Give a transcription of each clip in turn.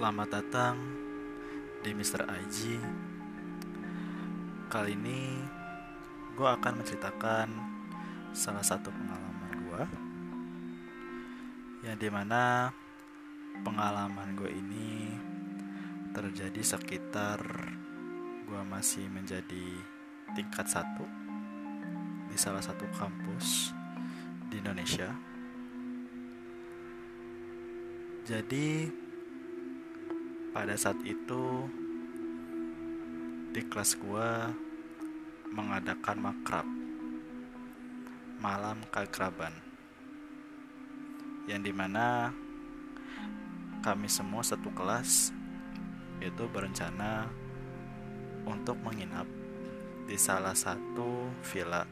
Selamat datang di Mr. IG. Kali ini gue akan menceritakan salah satu pengalaman gue yang di mana pengalaman gue ini terjadi sekitar gue masih menjadi tingkat satu di salah satu kampus di Indonesia. Jadi pada saat itu di kelas gua mengadakan makrab malam keakraban yang di mana kami semua satu kelas itu berencana untuk menginap di salah satu villa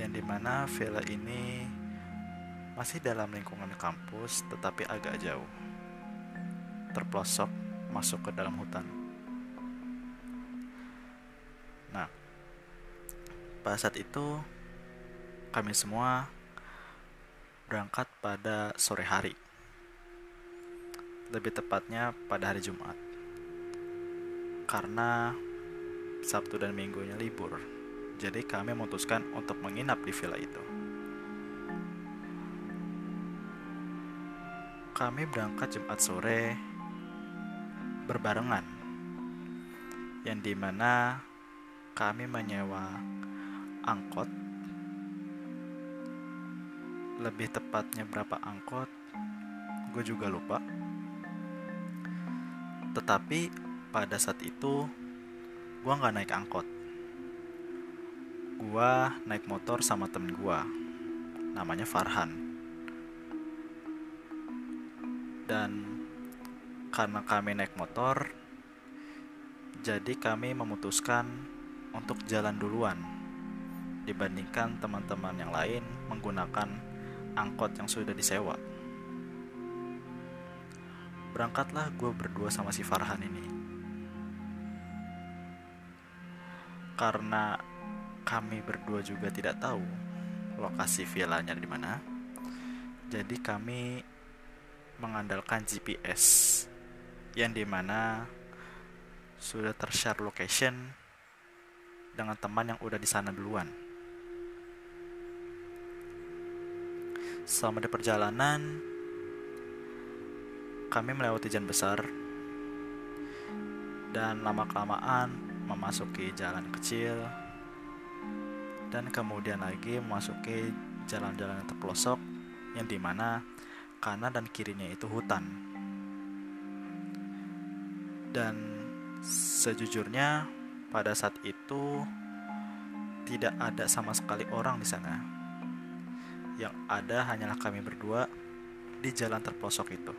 yang di mana villa ini masih dalam lingkungan kampus tetapi agak jauh terpelosok masuk ke dalam hutan. Nah, pada saat itu kami semua berangkat pada sore hari. Lebih tepatnya pada hari Jumat. Karena Sabtu dan Minggunya libur. Jadi kami memutuskan untuk menginap di villa itu. Kami berangkat Jumat sore berbarengan yang di mana kami menyewa angkot lebih tepatnya berapa angkot gue juga lupa. Tetapi pada saat itu gue nggak naik angkot. Gue naik motor sama temen gue namanya Farhan. Dan karena kami naik motor, jadi kami memutuskan untuk jalan duluan dibandingkan teman-teman yang lain menggunakan angkot yang sudah disewa. Berangkatlah gue berdua sama si Farhan ini. Karena kami berdua juga tidak tahu lokasi villanya di mana. Jadi kami mengandalkan GPS yang di mana sudah tershare location dengan teman yang udah di sana duluan. Selama di perjalanan, kami melewati jalan besar dan lama-kelamaan memasuki jalan kecil dan kemudian lagi memasuki jalan-jalan yang terpelosok yang di mana kanan dan kirinya itu hutan dan sejujurnya pada saat itu tidak ada sama sekali orang di sana. Yang ada hanyalah kami berdua di jalan terpelosok itu.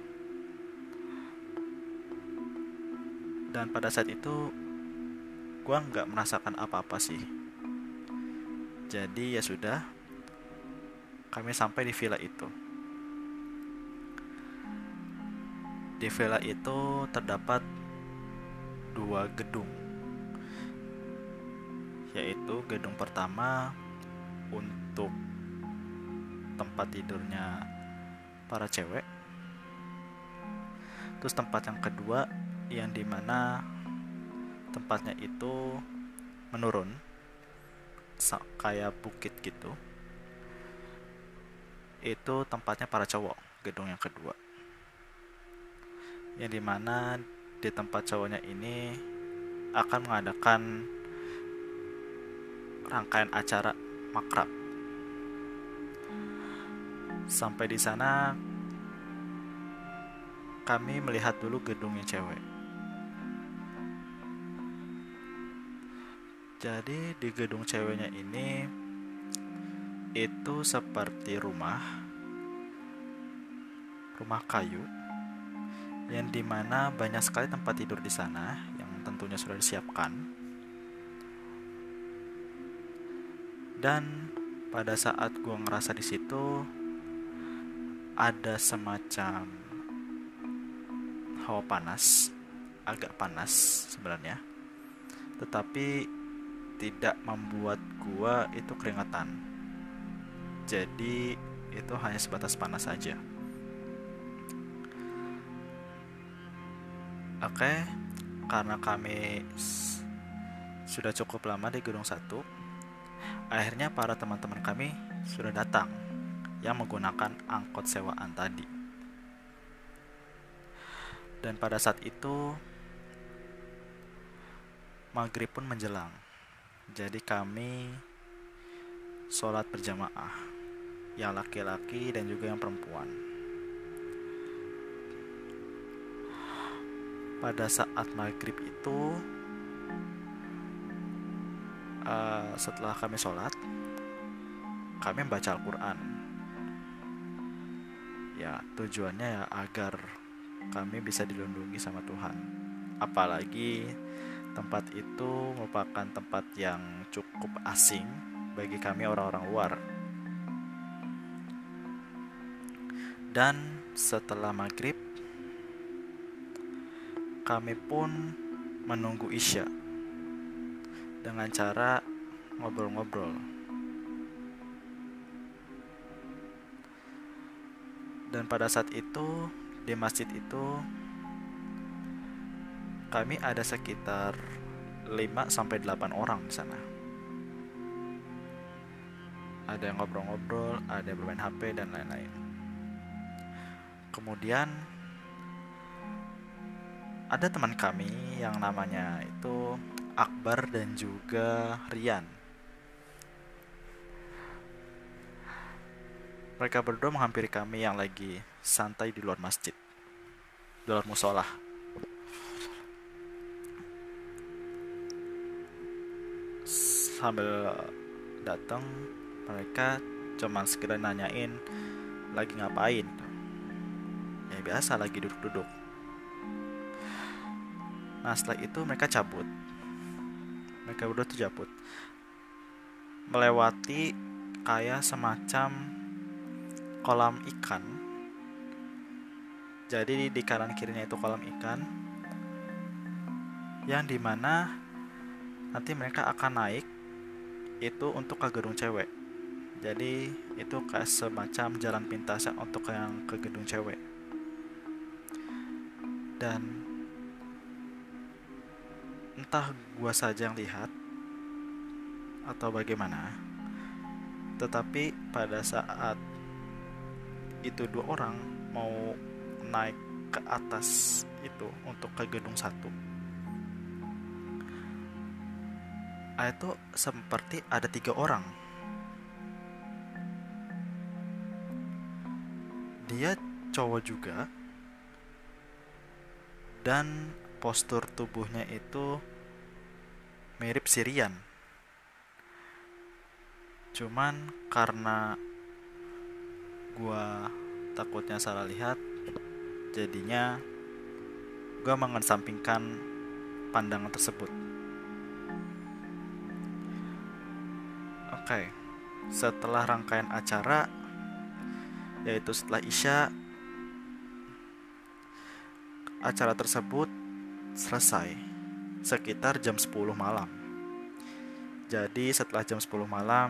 Dan pada saat itu gua nggak merasakan apa-apa sih. Jadi ya sudah, kami sampai di villa itu. Di villa itu terdapat dua gedung yaitu gedung pertama untuk tempat tidurnya para cewek terus tempat yang kedua yang di mana tempatnya itu menurun kayak bukit gitu itu tempatnya para cowok gedung yang kedua yang di mana di tempat cowoknya ini akan mengadakan rangkaian acara makrab. Sampai di sana kami melihat dulu gedungnya cewek. Jadi di gedung ceweknya ini itu seperti rumah rumah kayu yang di mana banyak sekali tempat tidur di sana yang tentunya sudah disiapkan. Dan pada saat gue ngerasa di situ ada semacam hawa panas agak panas sebenarnya. Tetapi tidak membuat gua itu keringetan. Jadi itu hanya sebatas panas saja oke karena kami sudah cukup lama di gedung satu akhirnya para teman-teman kami sudah datang yang menggunakan angkot sewaan tadi. Dan pada saat itu maghrib pun menjelang. Jadi kami sholat berjamaah yang laki-laki dan juga yang perempuan pada saat maghrib itu uh, setelah kami sholat kami membaca Al-Quran. Ya tujuannya ya agar kami bisa dilindungi sama Tuhan. Apalagi tempat itu merupakan tempat yang cukup asing bagi kami orang-orang luar. Dan setelah maghrib kami pun menunggu Isya dengan cara ngobrol-ngobrol. Dan pada saat itu di masjid itu kami ada sekitar 5 sampai 8 orang di sana. Ada yang ngobrol-ngobrol, ada yang bermain HP dan lain-lain. Kemudian ada teman kami yang namanya itu Akbar dan juga Rian. Mereka berdua menghampiri kami yang lagi santai di luar masjid, di luar musola. Sambil datang, mereka cuman sekedar nanyain lagi ngapain. Ya biasa lagi duduk-duduk Nah setelah itu mereka cabut. Mereka berdua tuh cabut. Melewati kayak semacam kolam ikan. Jadi di kanan kirinya itu kolam ikan Yang di mana nanti mereka akan naik Itu untuk ke gedung cewek. Jadi itu kayak semacam jalan pintas untuk yang ke gedung cewek. Dan entah gua saja yang lihat atau bagaimana tetapi pada saat itu dua orang mau naik ke atas itu untuk ke gedung satu. Itu seperti ada tiga orang. Dia cowok juga dan postur tubuhnya itu mirip Sirian. Cuman karena gua takutnya salah lihat, jadinya gua mengesampingkan pandangan tersebut. Oke, setelah rangkaian acara, yaitu setelah Isya, acara tersebut selesai sekitar jam 10 malam. Jadi setelah jam 10 malam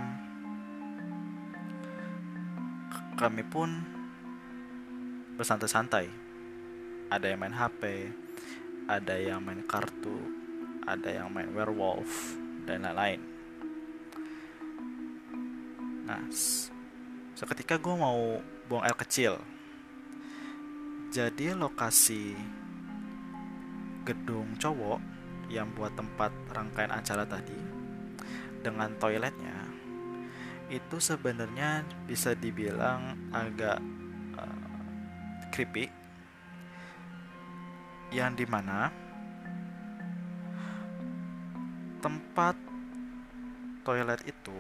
kami pun bersantai-santai. Ada yang main HP, ada yang main kartu, ada yang main werewolf dan lain-lain. Nah, seketika gue mau buang air kecil. Jadi lokasi gedung cowok yang buat tempat rangkaian acara tadi dengan toiletnya itu sebenarnya bisa dibilang agak uh, creepy. Yang di mana tempat toilet itu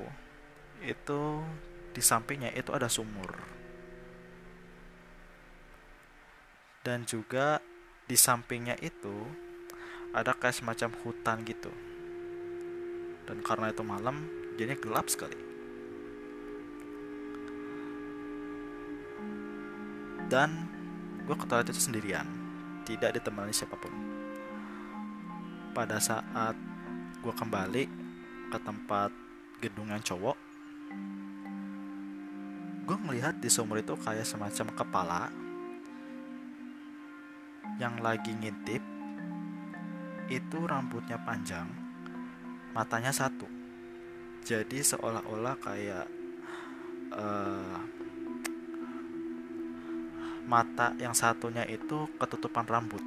itu di sampingnya itu ada sumur. Dan juga di sampingnya itu ada kayak semacam hutan gitu. Dan karena itu malam jadinya gelap sekali. Dan gue ke toilet itu sendirian. Tidak ditemani siapa pun. Pada saat gue kembali ke tempat gedung yang cowok gue melihat di sumur itu kayak semacam kepala yang lagi ngintip itu rambutnya panjang matanya satu. Jadi seolah-olah kayak uh, mata yang satunya itu ketutupan rambut.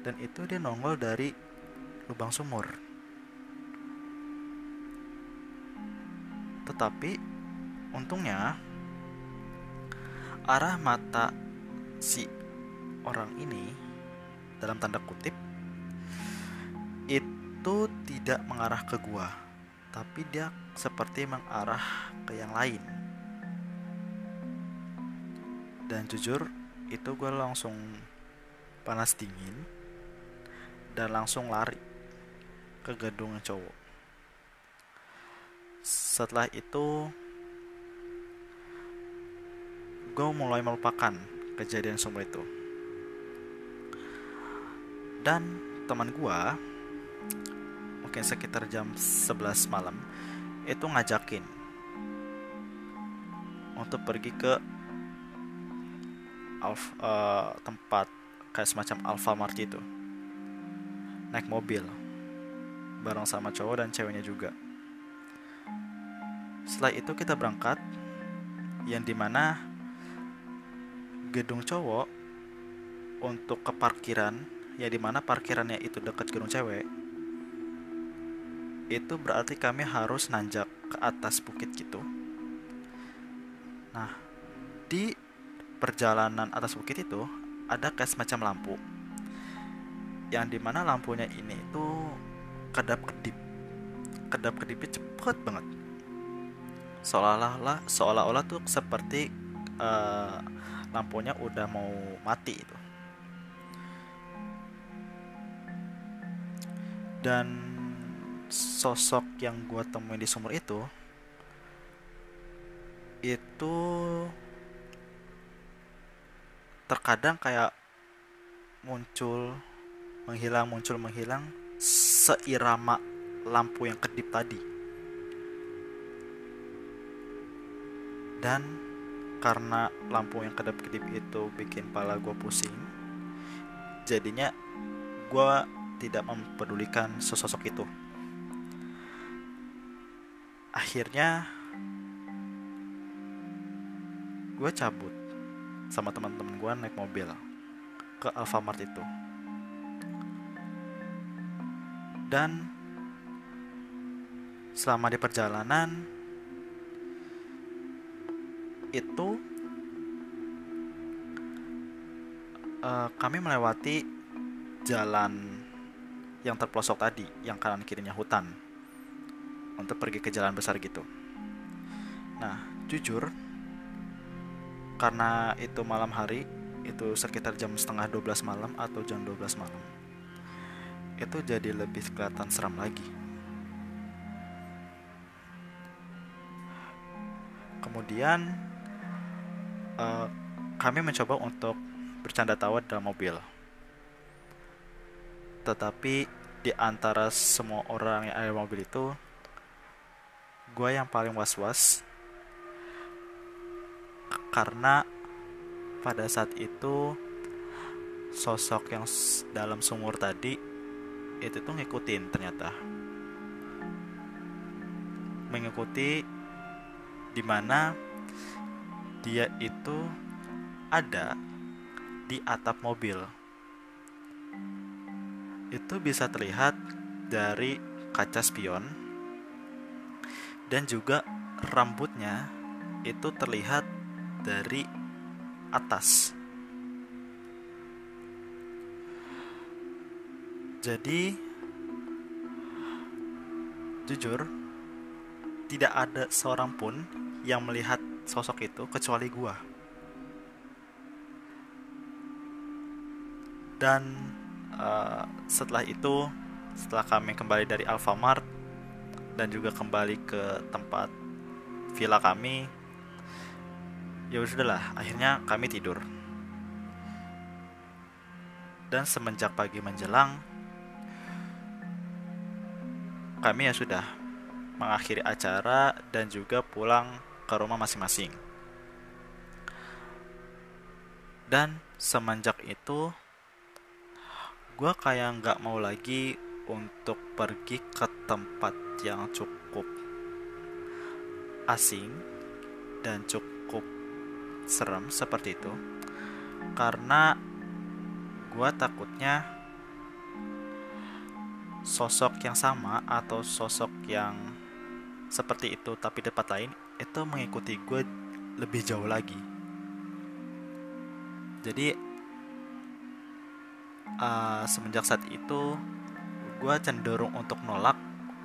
Dan itu dia nongol dari lubang sumur. Tetapi untungnya arah mata si orang ini dalam tanda kutip itu tidak mengarah ke gua tapi dia seperti mengarah ke yang lain. Dan jujur itu gue langsung panas dingin dan langsung lari ke gedung cowok. Setelah itu gue mulai melupakan kejadian semua itu. Dan teman gue mungkin sekitar jam 11 malam itu ngajakin untuk pergi ke Alf, uh, tempat kayak semacam Alfamart itu naik mobil bareng sama cowok dan ceweknya juga. Setelah itu kita berangkat yang di mana gedung cowok untuk ke parkiran ya di mana parkirannya itu dekat gedung cewek itu berarti kami harus nanjak ke atas bukit gitu. Nah di perjalanan atas bukit itu ada kayak semacam lampu. Yang di mana lampunya ini itu kedap kedip. Kedap kedipnya cepet banget. Seolah-olah seolah-olah tuh seperti uh, lampunya udah mau mati itu. Dan sosok yang gue temuin di sumur itu itu terkadang kayak muncul menghilang muncul menghilang seirama lampu yang kedip tadi. Dan karena lampu yang kedap-kedip itu bikin pala gue pusing jadinya gue tidak mempedulikan sosok itu akhirnya gue cabut sama teman-teman gue naik mobil ke Alfamart itu. Dan selama di perjalanan itu uh, kami melewati jalan yang terpelosok tadi yang kanan kirinya hutan untuk pergi ke jalan besar gitu. Nah jujur karena itu malam hari itu sekitar jam setengah 12 malam atau jam 12 malam itu jadi lebih kelihatan seram lagi. Kemudian uh, kami mencoba untuk bercanda tawa dalam mobil. Tetapi di antara semua orang yang ada di mobil itu gue yang paling was-was. Karena pada saat itu sosok yang dalam sumur tadi itu tuh ngikutin ternyata. Mengikuti di mana dia itu ada di atap mobil. Itu bisa terlihat dari kaca spion dan juga rambutnya itu terlihat dari atas. Jadi, jujur, tidak ada seorang pun yang melihat sosok itu kecuali gua. Dan uh, setelah itu, setelah kami kembali dari Alfamart dan juga kembali ke tempat villa kami, ya sudahlah akhirnya kami tidur. Dan semenjak pagi menjelang kami ya sudah mengakhiri acara dan juga pulang ke rumah masing-masing. Dan semenjak itu gue kayak nggak mau lagi untuk pergi ke tempat yang cukup asing dan cukup serem seperti itu karena gue takutnya sosok yang sama atau sosok yang seperti itu tapi tempat lain itu mengikuti gue lebih jauh lagi. Jadi uh, semenjak saat itu gue cenderung untuk nolak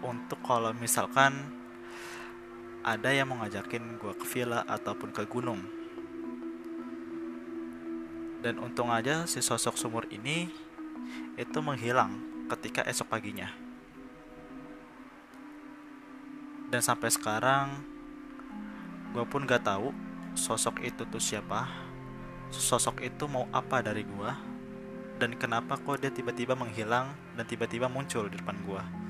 untuk kalau misalkan ada yang mau ngajakin gue ke villa ataupun ke gunung. Dan untung aja si sosok sumur ini itu menghilang ketika esok paginya. Dan sampai sekarang gue pun gak tahu sosok itu tuh siapa sosok itu mau apa dari gue dan kenapa kok dia tiba-tiba menghilang dan tiba-tiba muncul di depan gue